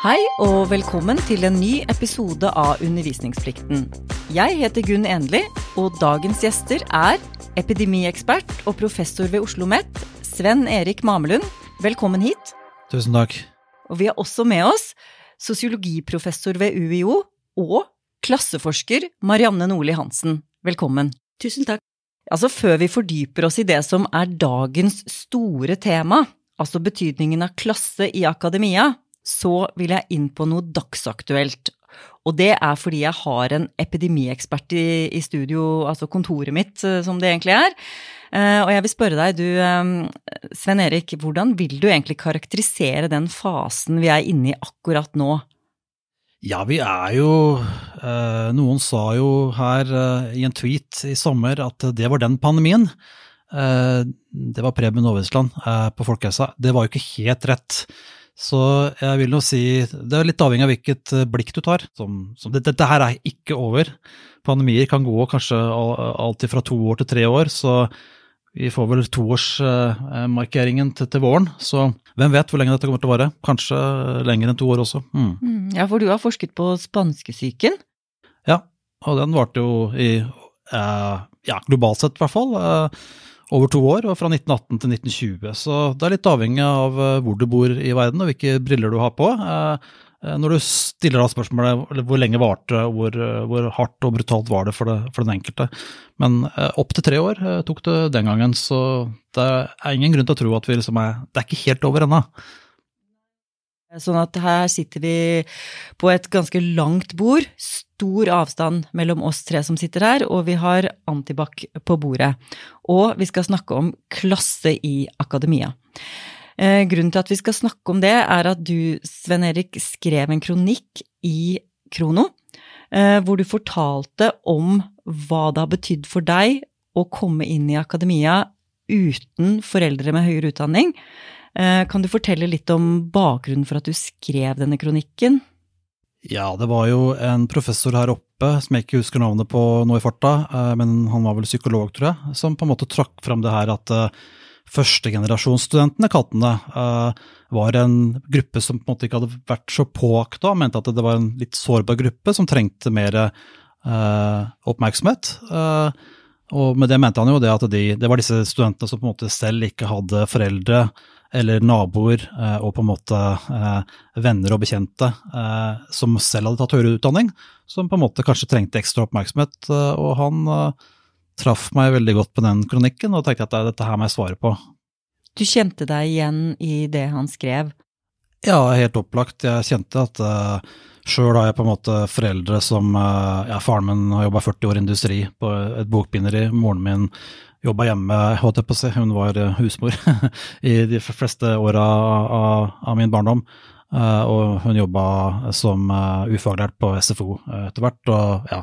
Hei og velkommen til en ny episode av Undervisningsplikten. Jeg heter Gunn Enli, og dagens gjester er epidemiekspert og professor ved Oslo OsloMet, Sven Erik Mamelund. Velkommen hit. Tusen takk. Og vi har også med oss sosiologiprofessor ved UiO og klasseforsker Marianne Nordli Hansen. Velkommen. Tusen takk. Altså, før vi fordyper oss i det som er dagens store tema, altså betydningen av klasse i akademia, så vil jeg inn på noe dagsaktuelt. Og det er fordi jeg har en epidemiekspert i, i studio, altså kontoret mitt, eh, som det egentlig er. Uh, og jeg vil spørre deg, du uh, Sven Erik, hvordan vil du egentlig karakterisere den fasen vi er inne i akkurat nå? Ja, vi er jo Noen sa jo her i en tweet i sommer at det var den pandemien. det var Preben Aavitsland på Folkehelsa. Det var jo ikke helt rett. Så jeg vil nå si Det er litt avhengig av hvilket eh, blikk du tar. Som, som dette, dette her er ikke over. Pandemier kan gå kanskje alltid fra to år til tre år, så vi får vel toårsmarkeringen til, til våren. Så hvem vet hvor lenge dette kommer til å vare? Kanskje lenger enn to år også. Mm. mm ja, for du har forsket på spanskesyken? Ja, og den varte jo i eh, ja, globalt sett i hvert fall. Eh, over to år, og fra 1918 til 1920. Så det er litt avhengig av eh, hvor du bor i verden og hvilke briller du har på. Eh, eh, når du stiller deg spørsmålet hvor lenge varte det, hvor, hvor, hardt og brutalt var det for, det for, den enkelte. Men opp til tre år tok det den gangen, så det er ingen grunn til å tro at vi liksom er Det er ikke helt over ennå. Sånn at her sitter vi på et ganske langt bord, stor avstand mellom oss tre som sitter her, og vi har antibac på bordet. Og vi skal snakke om klasse i akademia. Eh, grunnen til at vi skal snakke om det, er at du, Sven Erik, skrev en kronikk i Krono, eh, hvor du fortalte om hva det har betydd for deg å komme inn i akademia uten foreldre med høyere utdanning. Eh, kan du fortelle litt om bakgrunnen for at du skrev denne kronikken? Ja, det var jo en professor her oppe, som jeg ikke husker navnet på nå i farta, eh, men han var vel psykolog, tror jeg, som på en måte trakk fram det her at eh, førstegenerasjonsstudentene, kattene, var en gruppe som på en måte ikke hadde vært så påakta, mente at det var en litt sårbar gruppe som trengte mer oppmerksomhet. Og med det mente han jo det at de, det var disse studentene som på en måte selv ikke hadde foreldre eller naboer eh, og på en måte eh, venner og bekjente eh, som selv hadde tatt høyere utdanning, som på en måte kanskje trengte ekstra oppmerksomhet. Og han traff meg veldig godt på den kronikken, og tenkte at dette her må jeg svare på. Du kjente deg igjen i det han skrev? Ja, helt opplagt. Jeg kjente at uh, sjøl har jeg på en måte foreldre som ja, Faren min har jobba 40 år i industri på et bokbinderi. Moren min jobba hjemme, holdt jeg på å si. Hun var eh, husmor i de fleste åra av, av, min barndom. Uh, og hun jobba som uh, ufaglært på SFO uh, etter hvert. Og, ja,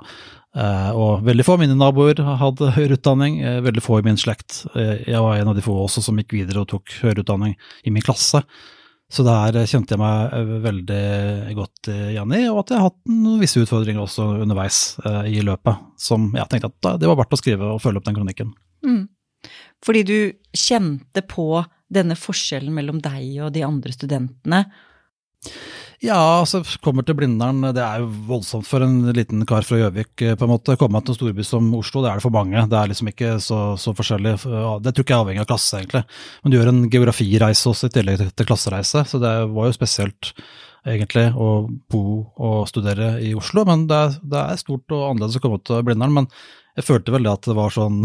og veldig få av mine naboer hadde høyere utdanning, veldig få i min slekt. jeg var en av de få også som gikk videre og tok høyere utdanning i min klasse. Så der kjente jeg meg veldig godt igjen i, og at jeg har hatt noen visse utfordringer også underveis i løpet, som jeg tenkte at det var verdt å skrive og følge opp den kronikken. Mm. Fordi du kjente på denne forskjellen mellom deg og de andre studentene? Ja, altså kommer til Blindern, det er jo voldsomt for en liten kar fra Gjøvik eh, på en måte. Komme til en storby som Oslo, det er det for mange. Det er liksom ikke så, så forskjellig. Det tror ikke jeg er avhengig av klasse, egentlig. Men du gjør en geografireise også i tillegg til klassereise, så det var jo spesielt egentlig å bo og studere i Oslo. Men det er, det er stort og annerledes å komme til Blindern. Men jeg følte vel det at det var sånn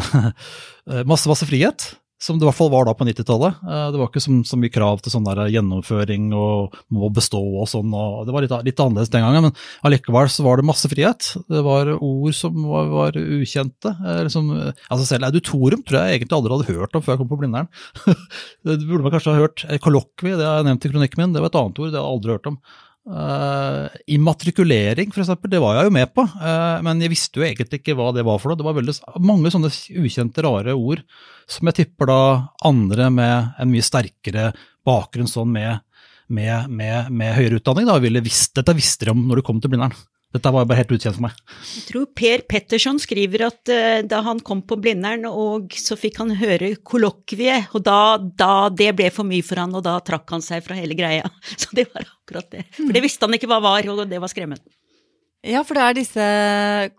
masse, masse frihet. Som det i hvert fall var da på 90-tallet. Eh, det var ikke så, så, mye krav til sånn der gjennomføring og må bestå og sånn. og Det var litt, litt, annerledes den gangen, men allikevel så var det masse frihet. Det var ord som var, var ukjente. Liksom, altså selv Auditorium tror jeg egentlig aldri hadde hørt om før jeg kom på Blindern. det burde man kanskje ha hørt. Kollokvi, det har jeg nevnt i kronikken min, det var et annet ord, det har jeg aldri hørt om. Uh, immatrikulering, for eksempel, det var jeg jo med på, uh, men jeg visste jo egentlig ikke hva det var for noe. Det var veldig, mange sånne ukjente, rare ord som jeg tipper da andre med en mye sterkere bakgrunn sånn med, med, med, med høyere utdanning da, ville visst, dette visste de om når du kom til Blindern. Dette var bare helt ukjent for meg. Jeg tror Per Petterson skriver at uh, da han kom på Blindern, og så fikk han høre kollokviet, og da, da, det ble for mye for han, og da trakk han seg fra hele greia. Så det var akkurat det. For det visste han ikke hva var, og det var skremmende. Ja, for det er disse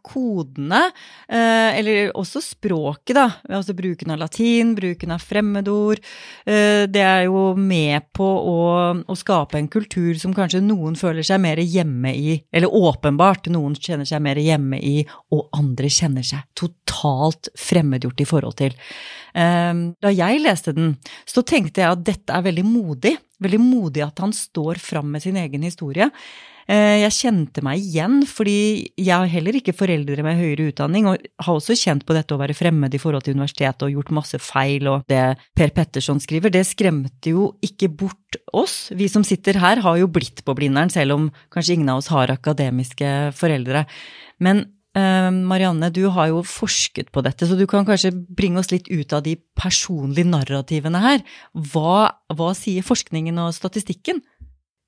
kodene, eh, eller også språket, da. Altså bruken av latin, bruken av fremmedord. Eh, det er jo med på å, å, skape en kultur som kanskje noen føler seg mer hjemme i, eller åpenbart noen kjenner seg mer hjemme i, og andre kjenner seg totalt fremmedgjort i forhold til. Eh, da jeg leste den, så tenkte jeg at dette er veldig modig. Veldig modig at han står fram med sin egen historie. Eh, jeg kjente meg igjen, fordi jeg har heller ikke foreldre med høyere utdanning, og har også kjent på dette å være fremmed i forhold til universitetet og gjort masse feil, og det Per Petterson skriver, det skremte jo ikke bort oss. Vi som sitter her, har jo blitt på Blindern, selv om kanskje ingen av oss har akademiske foreldre. Men eh, Marianne, du har jo forsket på dette, så du kan kanskje bringe oss litt ut av de personlige narrativene her. Hva, hva sier forskningen og statistikken?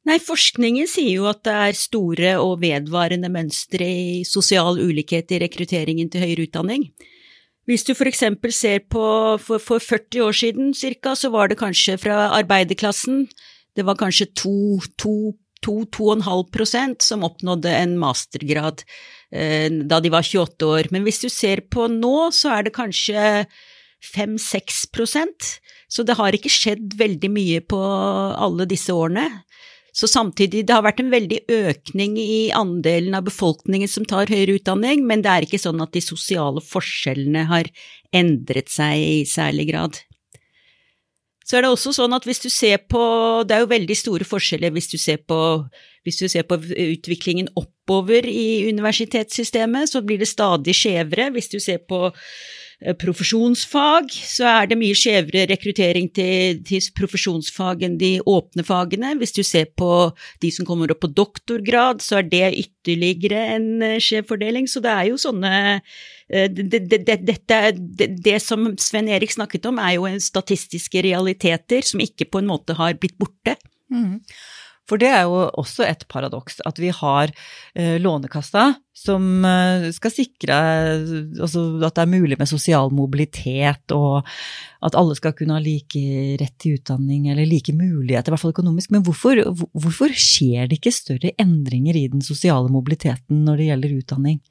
Nei, forskningen sier jo at det er store og vedvarende mønstre i sosial ulikhet i rekrutteringen til høyere utdanning. Hvis du for eksempel ser på for, for 40 år siden cirka, så var det kanskje fra arbeiderklassen, det var kanskje 2-2,5 prosent som oppnådde en mastergrad eh, da de var 28 år. Men hvis du ser på nå, så er det kanskje 5-6 prosent. Så det har ikke skjedd veldig mye på alle disse årene. Så samtidig, det har vært en veldig økning i andelen av befolkningen som tar høyere utdanning, men det er ikke sånn at de sosiale forskjellene har endret seg i særlig grad. Så er det også sånn at hvis du ser på Det er jo veldig store forskjeller hvis du ser på, hvis du ser på utviklingen oppover i universitetssystemet, så blir det stadig skjevere. Hvis du ser på profesjonsfag, så er det mye skjevere rekruttering til, til, profesjonsfag enn de åpne fagene. Hvis du ser på de som kommer opp på doktorgrad, så er det ytterligere en eh, skjev fordeling. Så det er jo sånne det, det, det, det, det, som Sven Erik snakket om, er jo statistiske realiteter som ikke på en måte har blitt borte. Mm. For det er jo også et paradoks, at vi har eh, Lånekassa som eh, skal sikre altså, at det er mulig med sosial mobilitet, og at alle skal kunne ha like rett til utdanning, eller like muligheter, i hvert fall økonomisk. Men hvorfor, hvorfor skjer det ikke større endringer i den sosiale mobiliteten når det gjelder utdanning?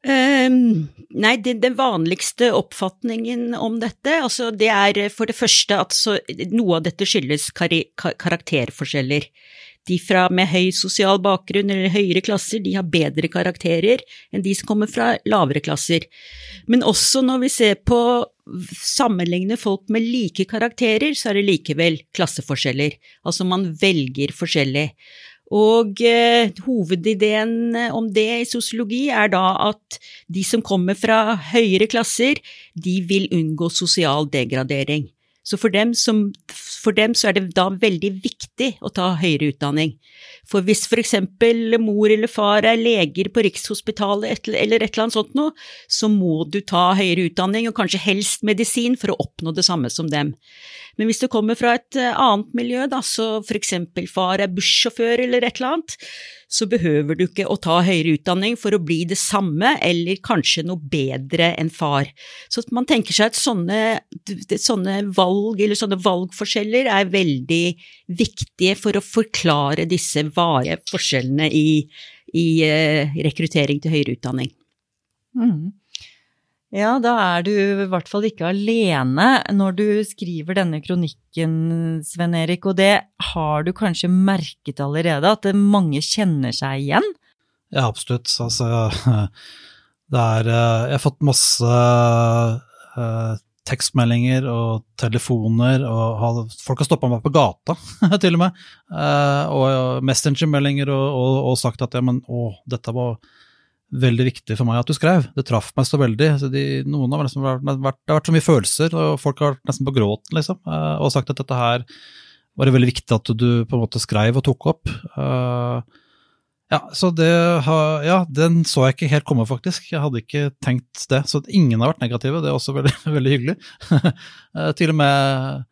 Um, nei, det, den vanligste oppfatningen om dette, altså det er for det første at så, noe av dette skyldes kar karakterforskjeller. De fra med høy sosial bakgrunn eller høyere klasser, de har bedre karakterer enn de som kommer fra lavere klasser. Men også når vi ser på sammenligne folk med like karakterer, så er det likevel klasseforskjeller. Altså man velger forskjellig. Og eh, hovedideen eh, om det i sosiologi er da at de som kommer fra høyere klasser, de vil unngå sosial degradering. Så for dem, som, for dem, så er det da veldig viktig å ta høyere utdanning. For hvis for eksempel mor eller far er leger på Rikshospitalet eller et eller annet sånt noe, så må du ta høyere utdanning, og kanskje helst medisin, for å oppnå det samme som dem. Men hvis du kommer fra et eh, annet miljø, da, så for eksempel far er bussjåfør eller et eller annet, så behøver du ikke å ta høyere utdanning for å bli det samme, eller kanskje noe bedre enn far. Så man tenker seg at sånne, sånne valg, eller sånne valgforskjeller, er veldig viktige for å forklare disse varige forskjellene i, i uh, rekruttering til høyere utdanning. Mm. Ja, da er du i hvert fall ikke alene når du skriver denne kronikken, Sven Erik. Og det har du kanskje merket allerede, at mange kjenner seg igjen? Ja, absolutt. Altså, det er eh, Jeg har fått masse uh, tekstmeldinger og telefoner, og folk har stoppa meg på gata, til og med. Og og messengermeldinger og, og, og, sagt at ja, men å, dette var veldig viktig for meg at du skrev. Det traff meg så veldig. Så de, noen har liksom vært, vært, det har vært så mye følelser, og folk har vært nesten på gråten, liksom, eh, og sagt at dette her var det veldig viktig at du på en måte skrev og tok opp. Uh, ja, så det Ja, den så jeg ikke helt komme, faktisk. Jeg hadde ikke tenkt det. Så ingen har vært negative, det er også veldig, veldig hyggelig. uh, til og med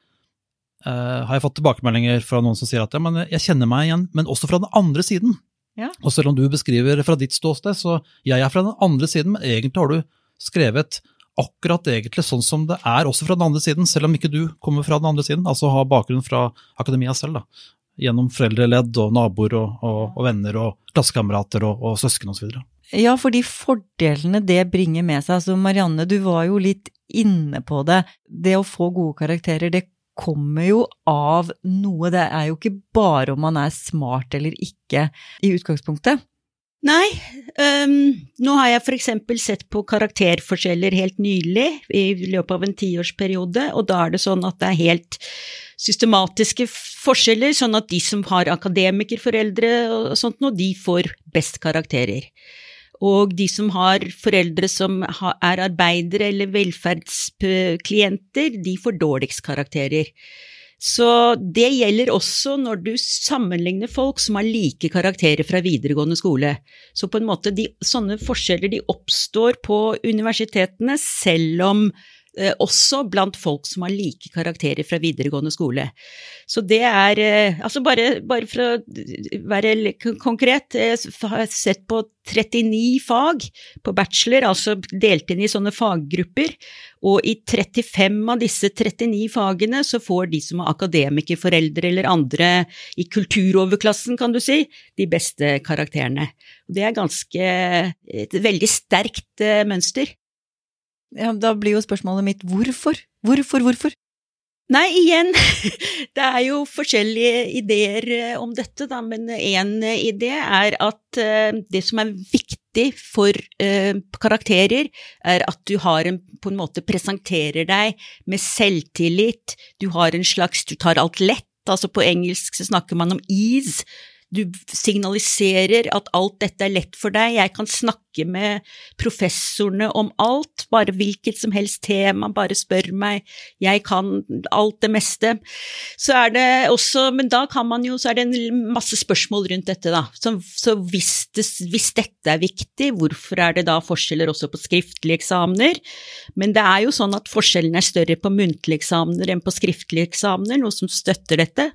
uh, har jeg fått tilbakemeldinger fra noen som sier at ja, men jeg kjenner meg igjen, men også fra den andre siden. Ja. Og selv om du beskriver fra ditt ståsted, så jeg er fra den andre siden, men egentlig har du skrevet akkurat egentlig sånn som det er også fra den andre siden, selv om ikke du kommer fra den andre siden, altså har bakgrunn fra akademia selv. da gjennom foreldreledd og naboer og, og, og venner og klassekamerater og, og søsken osv. Ja, for de fordelene det bringer med seg. Altså Marianne, du var jo litt inne på det. Det å få gode karakterer, det kommer jo av noe. Det er jo ikke bare om man er smart eller ikke i utgangspunktet. Nei, um, nå har jeg for eksempel sett på karakterforskjeller helt nylig, i løpet av en tiårsperiode, og da er det sånn at det er helt systematiske forskjeller, sånn at de som har akademikerforeldre og sånt noe, de får best karakterer. Og de som har foreldre som er arbeidere eller velferdsklienter, de får dårligst karakterer. Så det gjelder også når du sammenligner folk som har like karakterer fra videregående skole. Så på en måte, de, sånne forskjeller de oppstår på universitetene selv om også blant folk som har like karakterer fra videregående skole. Så det er eh, Altså bare, bare for å være konkret, jeg har sett på 39 fag på bachelor, altså delt inn i sånne faggrupper, og i 35 av disse 39 fagene så får de som har akademikerforeldre eller andre i kulturoverklassen, kan du si, de beste karakterene. Det er ganske et veldig sterkt eh, mønster. Ja, da blir jo spørsmålet mitt hvorfor? Hvorfor, hvorfor? Nei, igjen, det er jo forskjellige ideer eh, om dette, da, men én idé er at uh, det som er viktig for karakterer, er at du har en, på en måte presenterer deg med selvtillit, du har en slags Du tar alt lett, altså på engelsk så snakker man om ease du signaliserer at alt dette er lett for deg, jeg kan snakke med professorene om alt, bare hvilket som helst tema, bare spør meg, jeg kan alt det meste. Så er det også, men da kan man jo, så er det en masse spørsmål rundt dette, da. Så, så hvis, det, hvis dette er viktig, hvorfor er det da forskjeller også på skriftlige eksamener? Men det er jo sånn at forskjellene er større på muntlige eksamener enn på skriftlige eksamener, noe som støtter dette.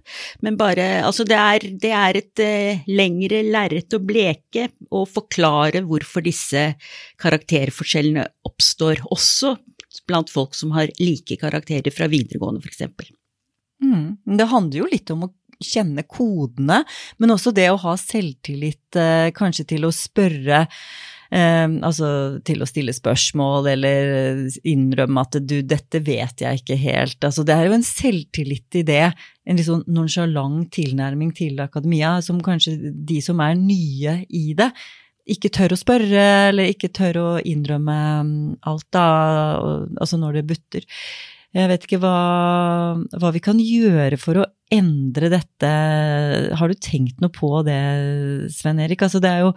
Men bare, altså det er, det er et Eh, lengre lerret å bleke og forklare hvorfor disse karakterforskjellene oppstår, også blant folk som har like karakterer fra videregående, f.eks. Mm. Det handler jo litt om å kjenne kodene, men også det å ha selvtillit eh, kanskje til å spørre Eh, altså til å stille spørsmål eller innrømme at du, dette vet jeg ikke helt. Altså det er jo en selvtillit i det, en litt sånn nonsjalant tilnærming til akademia, som kanskje de som er nye i det, ikke tør å spørre, eller ikke tør å innrømme mm, alt, da, altså når det butter. Jeg vet ikke hva, hva, vi kan gjøre for å endre dette. Har du tenkt noe på det, Sven Erik? Altså, det er jo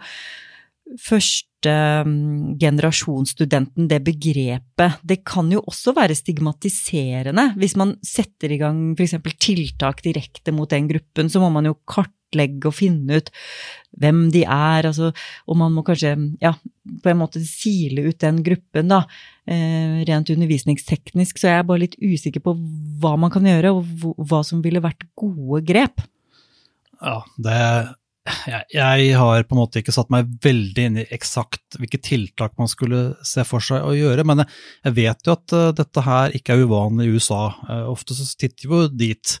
første mm, generasjonsstudenten, det begrepet, det kan jo også være stigmatiserende. Hvis man setter i gang f.eks. tiltak direkte mot den gruppen, så må man jo kartlegge og finne ut hvem de er, altså, og man må kanskje ja, på en måte sile ut den gruppen, da. Eh, rent undervisningsteknisk, så jeg er bare litt usikker på hva man kan gjøre, og hva som ville vært gode grep. Ja, det jeg, har på en måte ikke satt meg veldig inn i eksakt hvilke tiltak man skulle se for seg å gjøre, men jeg, vet jo at uh, dette her ikke er uvanlig i USA. Uh, ofte så titter vi jo dit.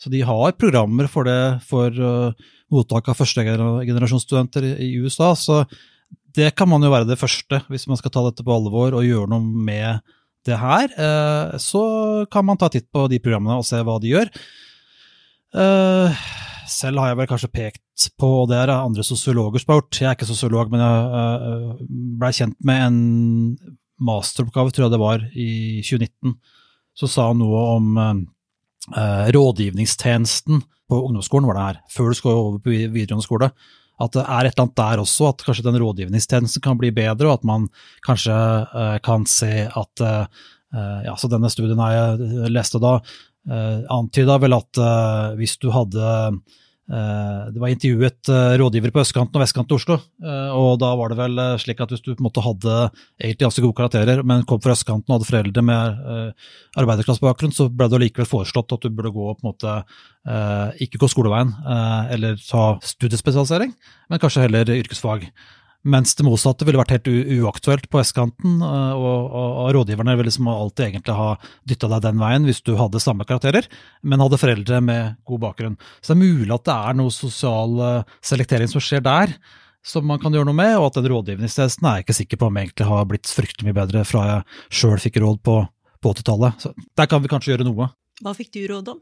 Så de har programmer for det for uh, mottak av førstegenerasjonsstudenter i, i USA. Så det kan man jo være det første, hvis man skal ta dette på alvor og gjøre noe med det her. Så kan man ta titt på de programmene og se hva de gjør. Selv har jeg vel kanskje pekt på, og det er andre sosiologer som har gjort, jeg er ikke sosiolog, men jeg uh, blei kjent med en masteroppgave, tror jeg det var, i 2019, som sa noe om uh, rådgivningstjenesten på ungdomsskolen, var det her, før du skal over på videregående skole. At det er et eller annet der også, at kanskje den rådgivningstjenesten kan bli bedre, og at man kanskje uh, kan se at ja, så Denne studien jeg leste da, antyda vel at hvis du hadde det var intervjuet rådgivere på østkanten og vestkanten i Oslo. og da var det vel slik at hvis du på en måte hadde egentlig ganske gode karakterer, men kom fra østkanten og hadde foreldre med arbeiderklassebakgrunn, så ble det likevel foreslått at du burde gå på en måte ikke gå skoleveien eller ta studiespesialisering, men kanskje heller yrkesfag. Mens det motsatte ville vært helt uaktuelt på vestkanten, eh, og, og, og rådgiverne ville liksom alltid egentlig ha dytta deg den veien hvis du hadde samme karakterer, men hadde foreldre med god bakgrunn. Så det er mulig at det er noe sosial eh, selektering som skjer der, som man kan gjøre noe med, og at den rådgivningstjenesten er jeg ikke sikker på om egentlig har blitt fryktelig mye bedre fra jeg sjøl fikk råd på, på 80-tallet. Så der kan vi kanskje gjøre noe. Hva fikk du råd om?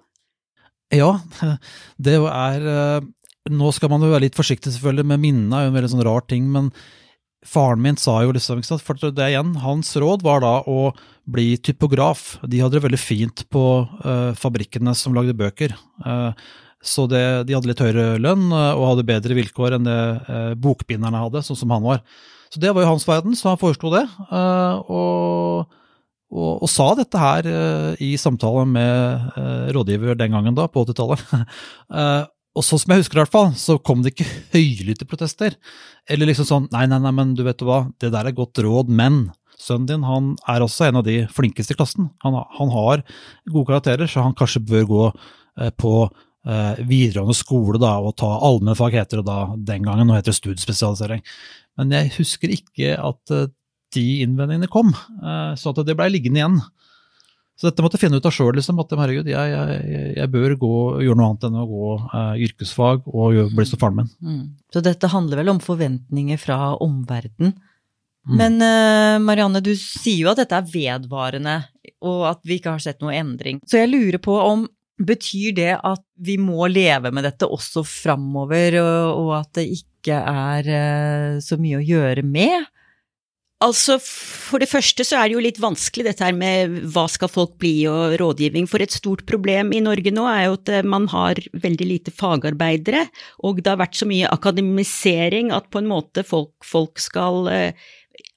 Ja, det er eh, nå skal man jo være litt forsiktig selvfølgelig med minnene, er jo en veldig sånn rar ting, men faren min sa jo liksom, ikke sant, for det igjen, hans råd var da å bli typograf. De hadde det veldig fint på uh, fabrikkene som lagde bøker. Uh, så det, de hadde litt høyere lønn uh, og hadde bedre vilkår enn det bokbinderne hadde, sånn som han var. Så det var jo hans verden, så han foreslo det. Og, og, og, sa dette her i samtale med rådgiver den gangen, da, på 80-tallet. Og sånn som jeg husker i hvert fall, så kom det ikke høylytte protester. Eller liksom sånn nei, nei, nei, men du vet hva, det der er godt råd, men sønnen din han er også en av de flinkeste i klassen. Han, han har gode karakterer, så han kanskje bør gå eh, på eh, videregående skole da, og ta allmennfag, heter det da den gangen, nå heter det studiespesialisering. Men jeg husker ikke at eh, de innvendingene kom, eh, så det blei liggende igjen. Så dette måtte jeg finne ut av sjøl, liksom, at herregud, jeg, jeg, jeg, bør gå, gjøre noe annet enn å gå uh, yrkesfag og bli som faren min. Mm. Så dette handler vel om forventninger fra omverdenen. Mm. Men uh, Marianne, du sier jo at dette er vedvarende, og at vi ikke har sett noe endring. Så jeg lurer på om Betyr det at vi må leve med dette også framover, og, og at det ikke er uh, så mye å gjøre med? Altså, For det første så er det jo litt vanskelig dette her med hva skal folk bli og rådgivning. For et stort problem i Norge nå er jo at eh, man har veldig lite fagarbeidere, og det har vært så mye akademisering at på en måte folk, folk skal eh,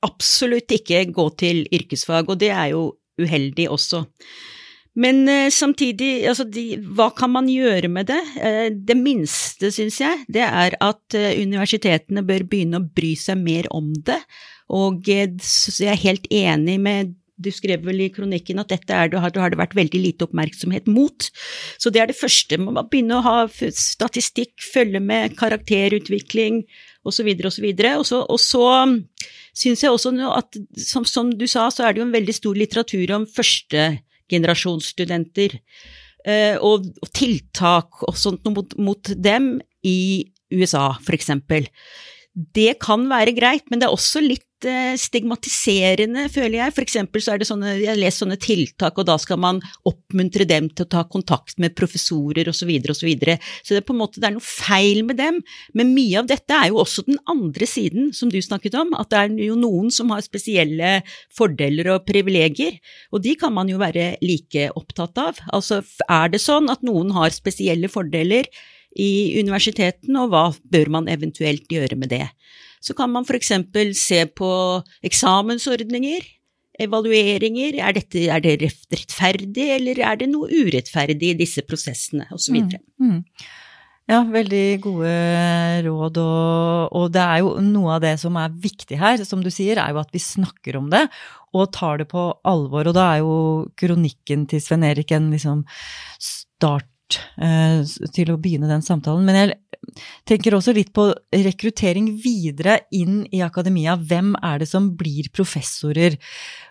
absolutt ikke gå til yrkesfag, og det er jo uheldig også. Men uh, samtidig, altså de, hva kan man gjøre med det? Det minste, syns jeg, det er at universitetene bør begynne å bry seg mer om det. Og jeg er helt enig med du skrev vel i kronikken at dette er, har, har det vært veldig lite oppmerksomhet mot. Så det er det første. Man må begynne å ha statistikk, følge med karakterutvikling osv. osv. Og så, og så syns jeg også at, som, som, du sa, så er det jo en veldig stor litteratur om førstegenerasjonsstudenter. Eh, og, og, tiltak og sånt mot, mot dem i USA, for eksempel. Det kan være greit, men det er også litt Eh, stigmatiserende, føler jeg. For eksempel så er det sånne, jeg har lest sånne tiltak, og da skal man oppmuntre dem til å ta kontakt med professorer osv. Så, videre, og så, så det er på en måte det er noe feil med dem. Men mye av dette er jo også den andre siden, som du snakket om. At det er jo noen som har spesielle fordeler og privilegier, og de kan man jo være like opptatt av. Altså er det sånn at noen har spesielle fordeler i universiteten, og hva bør man eventuelt gjøre med det? så kan man f.eks. se på eksamensordninger, evalueringer. Er, dette, er det rettferdig, eller er det noe urettferdig i disse prosessene, osv. Mm, mm. Ja, veldig gode råd, og, og, det er jo noe av det som er viktig her, som du sier, er jo at vi snakker om det og tar det på alvor. Og da er jo kronikken til Sven Erik en liksom start eh, til å begynne den samtalen. Men jeg tenker også litt på rekruttering videre inn i akademia. Hvem er det som blir professorer,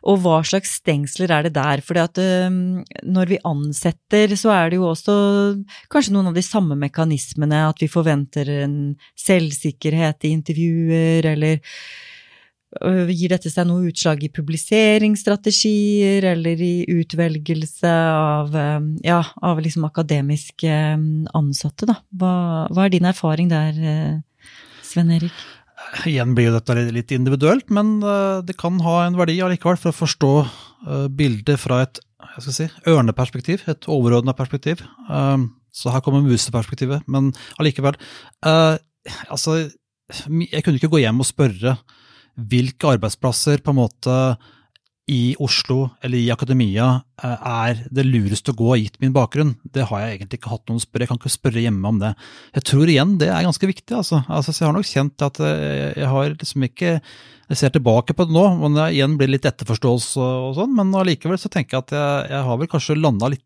og hva slags stengsler er det der? For eh, når vi ansetter, så er det jo også kanskje noen av de samme mekanismene, at vi forventer en selvsikkerhet i intervjuer, eller gir dette seg noe utslag i publiseringsstrategier eller i utvelgelse av, øh, ja, av liksom akademiske øh, ansatte, da? Hva, hva, er din erfaring der, Sven Erik? Igjen blir jo dette litt individuelt, men det kan ha en verdi allikevel for å forstå bildet fra et jeg skal si, ørneperspektiv, et overordna perspektiv. Så her kommer museperspektivet, men allikevel. Altså, jeg kunne ikke gå hjem og spørre hvilke arbeidsplasser på en måte i Oslo eller i akademia eh, er det lureste å gå, gitt min bakgrunn. Det har jeg egentlig ikke hatt noen spørre. Jeg kan ikke spørre hjemme om det. Jeg tror igjen det er ganske viktig. altså. altså jeg har nok kjent at eh, jeg har liksom ikke Jeg ser tilbake på det nå, men det igjen blir litt etterforståelse og sånn, men allikevel så tenker jeg at jeg, jeg har vel kanskje landa litt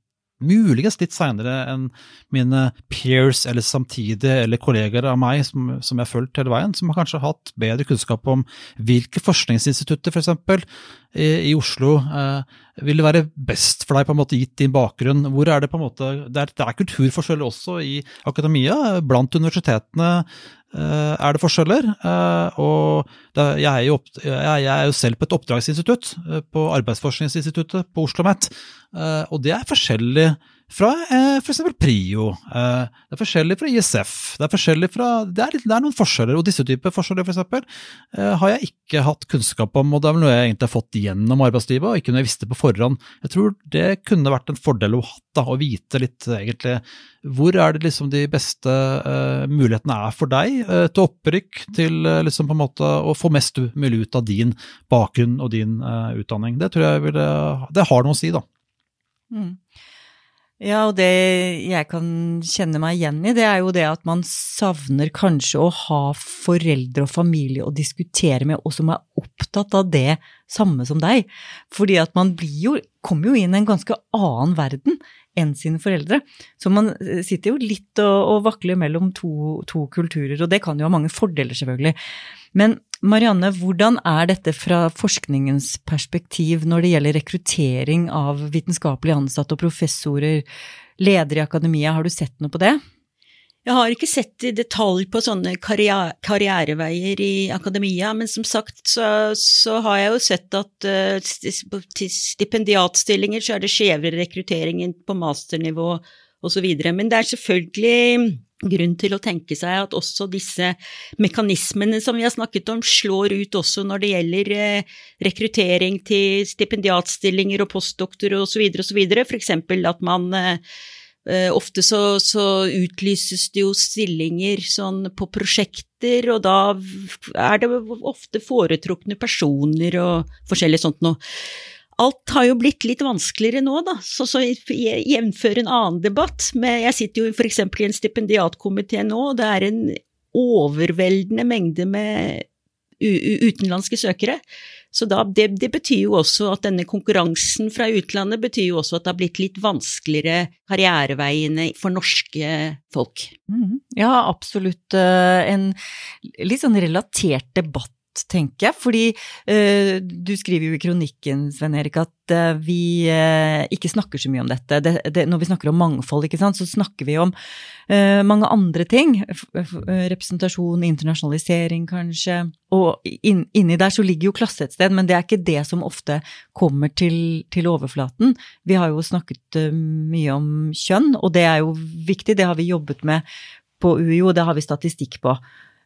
muligens litt seinere enn mine peers eller samtidige eller kolleger av meg som, som jeg har fulgt hele veien, som har kanskje hatt bedre kunnskap om hvilke forskningsinstitutter f.eks. For i, i Oslo eh, vil være best for deg, på en måte gitt din bakgrunn. Hvor er det på en måte, det er, det er kulturforskjeller også i akademia. Blant universitetene er det forskjeller. Eh, og jeg, er jo, jeg, er jo, selv på et oppdragsinstitutt, eh, på Arbeidsforskningsinstituttet på Oslo OsloMet. Og det er forskjellig fra eh, f.eks. Prio. Eh, det er forskjellig fra ISF. Det er, forskjellig fra, det er, litt, det er noen forskjeller, og disse typer forskjeller for eksempel, eh, har jeg ikke hatt kunnskap om, og det er vel noe jeg egentlig har fått gjennom arbeidslivet, og ikke noe jeg visste på forhånd. Jeg tror det kunne vært en fordel å ha da, å vite litt egentlig hvor er det liksom de beste eh, mulighetene er for deg eh, til opprykk, til eh, liksom på en måte å få mest mulig ut av din bakgrunn og din utdanning. Det tror jeg vil, det har noe å si, da. Mm. Ja, og det jeg kan kjenne meg igjen i, det er jo det at man savner kanskje å ha foreldre og familie å diskutere med, og som er opptatt av det samme som deg. Fordi at man blir jo, kommer jo inn i en ganske annen verden enn sine foreldre. Så man sitter jo litt og, og vakler mellom to, to kulturer, og det kan jo ha mange fordeler, selvfølgelig. Men Marianne, hvordan er dette fra forskningens perspektiv når det gjelder rekruttering av vitenskapelig ansatte og professorer, ledere i akademia, har du sett noe på det? Jeg har ikke sett i detalj på sånne karriere, karriereveier i akademia, men som sagt så, så har jeg jo sett at uh, til stipendiatstillinger så er det skjevere rekruttering på masternivå osv. Men det er selvfølgelig grunn til å tenke seg at også disse mekanismene som vi har snakket om, slår ut også når det gjelder eh, rekruttering til stipendiatstillinger og postdoktorer osv. osv. F.eks. at man eh, eh, Ofte så, så, utlyses det jo stillinger sånn på prosjekter, og da er det ofte foretrukne personer og forskjellig sånt noe. Alt har jo blitt litt vanskeligere nå, da, så, så jevnfør en annen debatt. Men jeg sitter jo f.eks. i en stipendiatkomité nå, og det er en overveldende mengde med utenlandske søkere. Så da, det, det, betyr jo også at denne konkurransen fra utlandet betyr jo også at det har blitt litt vanskeligere karriereveiene for norske folk. Mm, ja, absolutt eh, en litt sånn relatert debatt tenker jeg. Fordi eh, du skriver jo i kronikken, Sven Erik, at eh, vi eh, ikke snakker så mye om dette. Det, det, når vi snakker om mangfold, sant, så snakker vi om mange andre ting. representasjon, internasjonalisering, kanskje. Og in, inni der så ligger jo klasse et sted, men det er ikke det som ofte kommer til, til overflaten. Vi har jo snakket mye om kjønn, og det er jo viktig. Det har vi jobbet med på UiO, det har vi statistikk på.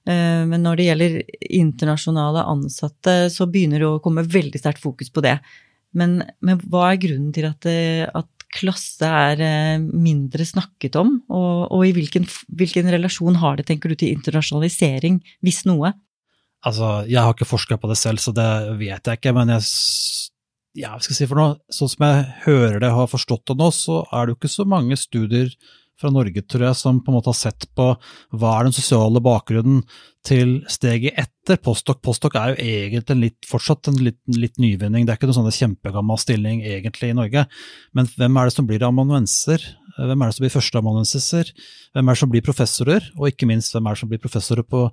Eh, men når det gjelder internasjonale ansatte, så begynner det å komme veldig sterkt fokus på det. Men, men hva er grunnen til at, eh, at, klasse er eh, mindre snakket om? Og, og i hvilken, hvilken, relasjon har det, tenker du, til internasjonalisering, hvis noe? Altså, jeg har ikke forska på det selv, så det vet jeg ikke. Men jeg ja, skal si for noe? Sånn som jeg hører det og har forstått det nå, så er det jo ikke så mange studier fra Norge, tror jeg, som på en måte har sett på hva er den sosiale bakgrunnen til steget etter postdok. Postdok er jo egentlig en litt, fortsatt en litt, litt nyvinning, det er ikke noen sånn kjempegammel stilling egentlig i Norge. Men hvem er det som blir amanuenser? Hvem er det som blir førsteamanuensiser? Hvem er det som blir professorer? Og ikke minst, hvem er det som blir professorer på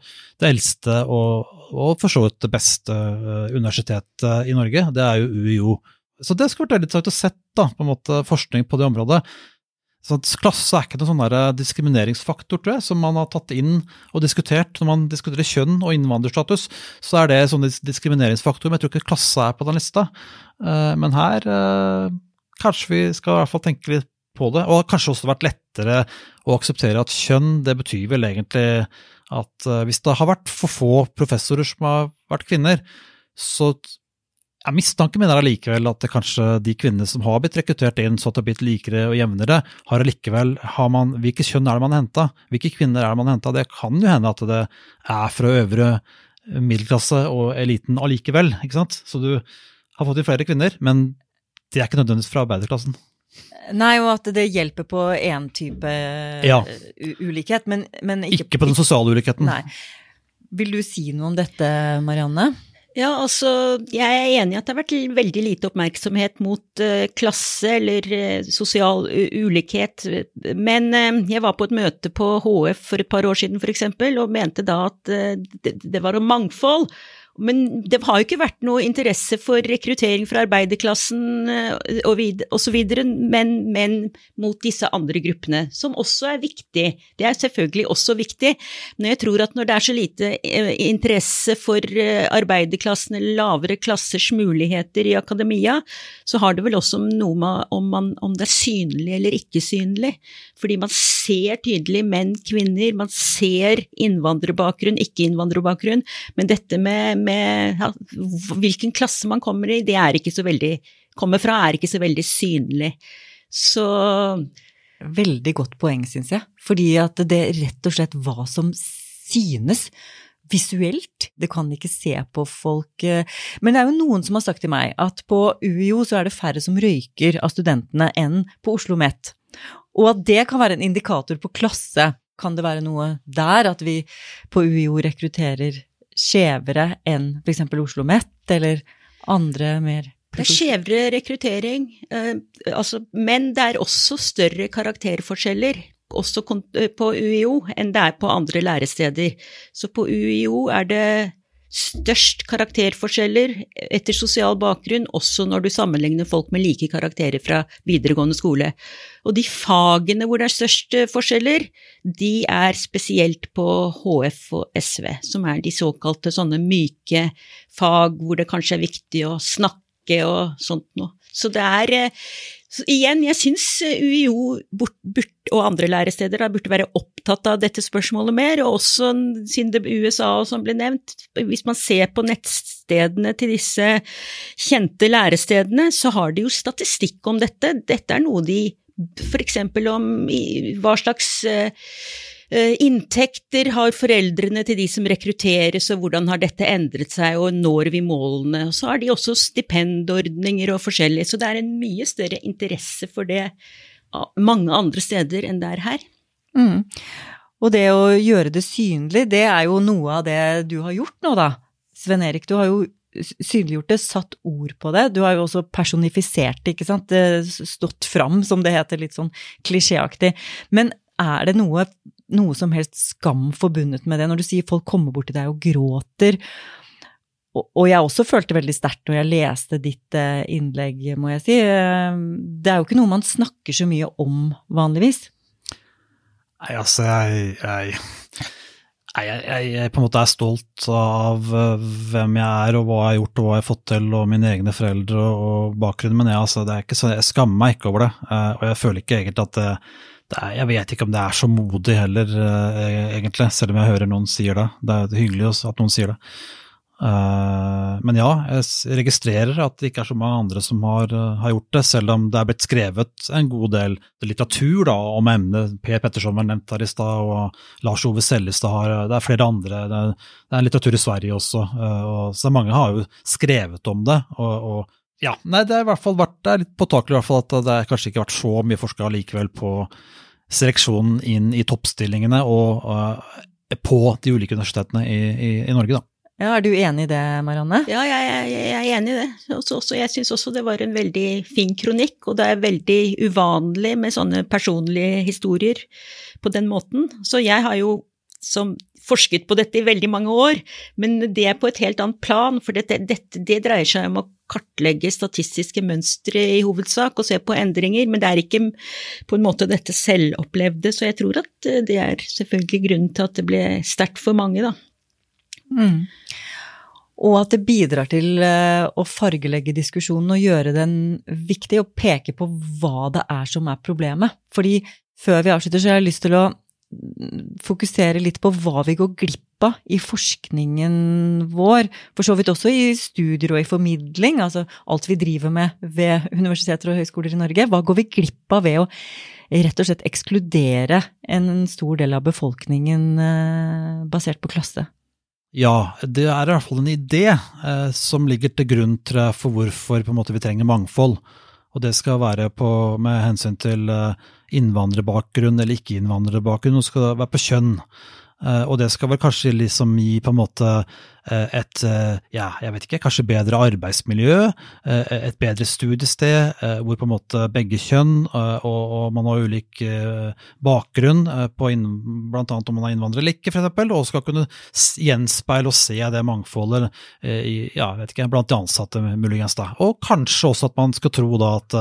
det eldste og, og for så vidt det beste eh, universitetet i Norge? Det er jo UiO. Så det skulle vært veldig interessant å sett da, på en måte, forskning på det området. Så klasse er ikke noen sånn eh, diskrimineringsfaktor tror jeg, som man har tatt inn og diskutert. Når man diskuterer kjønn og innvandrerstatus, så er det sånn diskrimineringsfaktor, men jeg tror ikke klasse er på den lista. Eh, men her eh, kanskje vi skal i hvert fall tenke litt på det. Og kanskje også vært lettere å akseptere at kjønn, det betyr vel egentlig at hvis det har vært for få professorer som har vært kvinner, så ja, mistanker mener allikevel at det kanskje de kvinnene som har blitt rekruttert inn så at det har blitt likere og jevnere, har allikevel har man, Hvilke kjønn er det man har henta? Hvilke kvinner er det man har henta? Det kan jo hende at det er fra øvre middelklasse og eliten allikevel. ikke sant? Så du har fått inn flere kvinner, men de er ikke nødvendigvis fra arbeiderklassen. Nei, og at det hjelper på én type Ja. ulikhet, men, men ikke, Ikke på den sosiale ulikheten. Nei. Vil du si noe om dette, Marianne? Ja, altså, jeg er enig i at det har vært veldig lite oppmerksomhet mot uh, klasse eller uh, sosial ulikhet, men uh, jeg var på et møte på HF for et par år siden for eksempel, og mente da at det, det var om mangfold. Men det har jo ikke vært noe interesse for rekruttering fra arbeiderklassen eh, videre, men, men mot disse andre gruppene, som også er viktig. Det er selvfølgelig også viktig, men jeg tror at når det er så lite eh, interesse for eh, arbeiderklassen eller lavere klassers muligheter i akademia, så har det vel også noe med om, man, om det er synlig eller ikke synlig. Fordi man ser tydelig menn, kvinner, man ser innvandrerbakgrunn, ikke innvandrerbakgrunn, men dette med, med hvilken klasse man kommer i, det er ikke så veldig, kommer fra, er ikke så veldig synlig. Så Veldig godt poeng, syns jeg. Fordi at det rett og slett hva som synes visuelt. Det kan ikke se på folk eh, Men det er jo noen som har sagt til meg at på UiO så er det færre som røyker av studentene enn på Oslo OsloMet. Og at det kan være en indikator på klasse. Kan det være noe der at vi på UiO rekrutterer skjevere enn f.eks. Oslo Met eller andre mer Det er skjevere rekruttering, eh, altså, men det er også større karakterforskjeller også eh, på UiO enn det er på andre læresteder. Så på UiO er det størst karakterforskjeller etter sosial bakgrunn, også når du sammenligner folk med like karakterer fra videregående skole. Og de fagene hvor det er størst eh, forskjeller, de er spesielt på HF og SV, som er de såkalte sånne myke fag hvor det kanskje er viktig å snakke og sånt noe. Så det er eh, så Igjen, jeg syns UiO bort, burt, og andre læresteder da, burde være opptatt av dette spørsmålet mer, og også siden det USA og som ble nevnt. Hvis man ser på nettstedene til disse kjente lærestedene, så har de jo statistikk om dette. Dette er noe de for eksempel om hva slags eh, eh, inntekter har foreldrene til de som rekrutteres, og hvordan har dette endret seg, og når vi målene? Og så har de også stipendordninger og forskjellig, så det er en mye større interesse for det ah, mange andre steder enn det er her. Mm. Og det å gjøre det synlig, det er jo noe av det du har gjort nå, da. Sven Erik, du har jo synliggjort det, satt ord på det. Du har jo også personifisert det, ikke sant. Stått fram, som det heter, litt sånn klisjéaktig. Men er det noe, noe som helst skam forbundet med det, når du sier folk kommer bort til deg og gråter? Og, og jeg også følte veldig sterkt når jeg leste ditt eh, innlegg, må jeg si. Eh, Det er jo ikke noe man snakker så mye om vanligvis. Nei, altså, jeg, jeg, jeg, jeg, jeg på en måte er stolt av eh, hvem jeg er, og hva jeg har gjort, og hva jeg har fått til, og mine egne foreldre og bakgrunnen. Men altså, jeg skammer meg ikke over det, og jeg føler ikke egentlig at det er, Jeg vet ikke om det er så modig heller, eh, egentlig, selv om jeg hører noen sier det. Det er hyggelig at noen sier det. Eh, men ja, jeg registrerer at det ikke er så mange andre som har, eh, har gjort det, selv om det er blitt skrevet en god del litteratur da, om emnet. Per Petterson var nevnt her i stad, og Lars Ove Sellestad har Det er flere andre. Det er, det er litteratur i Sverige også, og, så mange har jo skrevet om det. og, og ja, nei, det er i hvert fall vært, det er litt påtakelig i hvert fall at det er kanskje ikke har vært så mye forska likevel på seleksjonen inn i toppstillingene og uh, på de ulike universitetene i, i, i Norge, da. Ja, Er du enig i det, Marianne? Ja, jeg, jeg, jeg er enig i det. Også, også, jeg syns også det var en veldig fin kronikk, og det er veldig uvanlig med sånne personlige historier på den måten. Så jeg har jo som forsket på dette i veldig mange år, men det er på et helt annet plan, for dette, dette, det dreier seg om å kartlegge statistiske mønstre i hovedsak og se på endringer, men det er ikke på en måte dette selvopplevde, så jeg tror at eh, det er selvfølgelig grunnen til at det ble sterkt for mange, da. Mm. Og at det bidrar til eh, å fargelegge diskusjonen og gjøre den viktig, og peke på hva det er som er problemet. Fordi før vi avslutter, så har jeg lyst til å fokusere litt på hva vi går glipp av i forskningen vår. For så vidt også i studier og i formidling, altså alt vi driver med ved universiteter og høyskoler i Norge. Hva går vi glipp av ved å rett og slett ekskludere en stor del av befolkningen eh, basert på klasse? Ja, det er i hvert fall en idé eh, som ligger til grunn for hvorfor måte, vi trenger mangfold. Og det skal være på, med hensyn til eh, innvandrerbakgrunn eller ikke-innvandrerbakgrunn, det skal være på kjønn. Eh, og det skal vel kanskje liksom gi på en måte eh, et eh, ja, jeg vet ikke, kanskje bedre arbeidsmiljø, et bedre studiested hvor på en måte begge kjønn og, man har ulik bakgrunn, på blant annet om man er innvandrer eller ikke, f.eks., og skal kunne gjenspeile og se det mangfoldet ja, vet ikke, blant de ansatte, muligens. da. Og kanskje også at man skal tro da at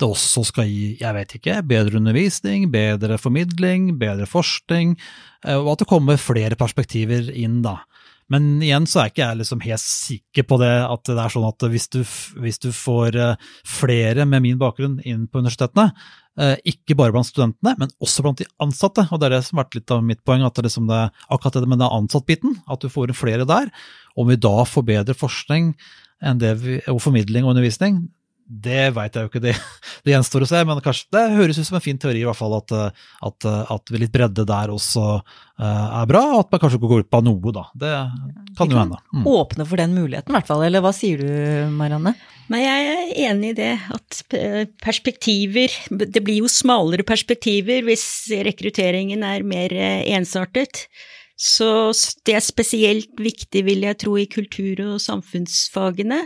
det også skal gi, jeg vet ikke, bedre undervisning, bedre formidling, bedre forskning, og at det kommer flere perspektiver inn, da. Men igjen så er ikke jeg liksom helt sikker på det, at det er sånn at hvis du, hvis du får eh, flere med min bakgrunn inn på universitetene, eh, ikke bare blant studentene, men også blant de ansatte. Og det er det som har vært litt av mitt poeng, at det liksom det, akkurat det med den ansattbiten, at du får inn flere der. Om vi da får bedre forskning vi, og formidling og undervisning, det veit jeg jo ikke, det, det, gjenstår å se. Men kanskje det høres ut som en fin teori, i hvert fall, at, at, at litt bredde der også uh, er bra. Og at man kanskje går glipp av noe, da. Det kan jo hende. Mm. Åpne for den muligheten, i hvert fall. Eller hva sier du, Marianne? Nei, jeg er enig i det. At perspektiver Det blir jo smalere perspektiver hvis rekrutteringen er mer eh, ensartet. Så det er spesielt viktig, vil jeg tro, i kultur- og samfunnsfagene,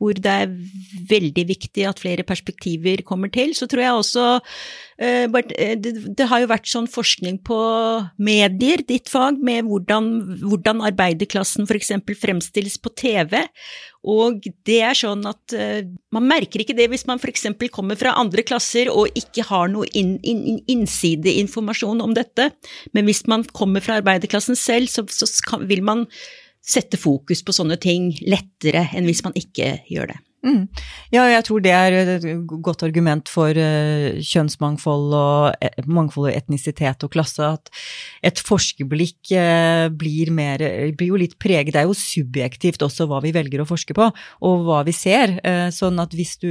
hvor det er veldig viktig at flere perspektiver kommer til. Så tror jeg også Eh, eh, det har jo vært sånn forskning på medier, ditt fag, med hvordan, hvordan arbeiderklassen f.eks. fremstilles på TV. Og det er sånn at uh, man merker ikke det hvis man f.eks. kommer fra andre klasser og ikke har noe inn, inn, innsideinformasjon om dette. Men hvis man kommer fra arbeiderklassen selv, så, så kan, vil man sette fokus på sånne ting lettere enn hvis man ikke gjør det. Mm. Ja, jeg tror det er et godt argument for uh, kjønnsmangfold og et, mangfold og etnisitet og klasse. At et forskerblikk uh, blir, mer, blir jo litt preget Det er jo subjektivt også hva vi velger å forske på, og hva vi ser. Uh, sånn at hvis du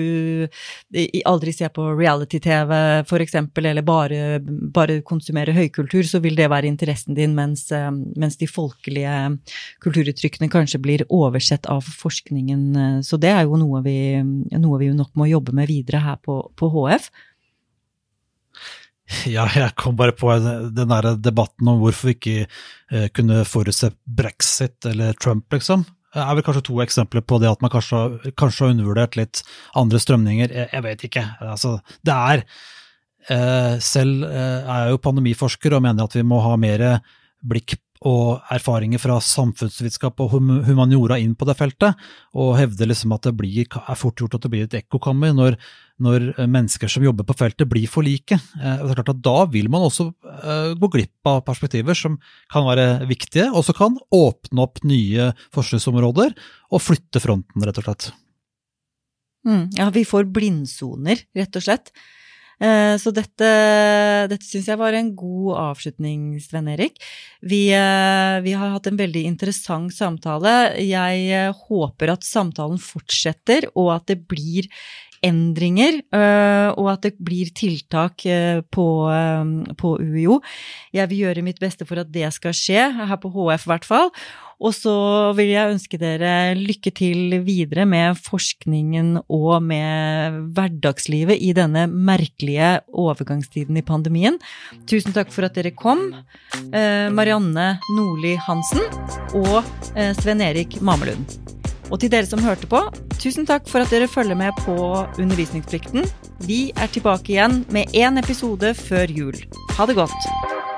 aldri ser på reality-TV f.eks., eller bare, bare konsumerer høykultur, så vil det være interessen din, mens, mens de folkelige kulturuttrykkene kanskje blir oversett av forskningen. Så det er jo noe vi, noe vi nok må jobbe med videre her på, på HF. Ja, jeg kom bare på den der debatten om hvorfor vi ikke eh, kunne forutse brexit eller Trump, liksom. Det er vel kanskje to eksempler på det at man kanskje, kanskje har undervurdert litt andre strømninger. Jeg vet ikke. Altså, det er eh, Selv eh, er jeg jo pandemiforsker og mener at vi må ha mer blikk og erfaringer fra samfunnsvitenskap og humaniora inn på det feltet, og hevder liksom at det blir, er fort gjort at det blir et ekkokammer når, når, mennesker som jobber på feltet, blir for like. Eh, det er klart at Da vil man også uh, gå glipp av perspektiver som kan være viktige, og som kan åpne opp nye forskningsområder og flytte fronten, rett og slett. Mm, ja, vi får blindsoner, rett og slett. Eh, så dette, dette syns jeg var en god avslutning, Sven Erik. Vi, eh, vi, har hatt en veldig interessant samtale. Jeg eh, håper at samtalen fortsetter, og at det blir endringer, og at det blir tiltak på, på UiO. Jeg vil gjøre mitt beste for at det skal skje, her på HF i hvert fall. Og så vil jeg ønske dere lykke til videre med forskningen og med hverdagslivet i denne merkelige overgangstiden i pandemien. Tusen takk for at dere kom, eh, Marianne Nordli Hansen og eh, Sven Erik Mamelund. Og til dere som hørte på, tusen takk for at dere følger med på Undervisningsplikten. Vi er tilbake igjen med én episode før jul. Ha det godt!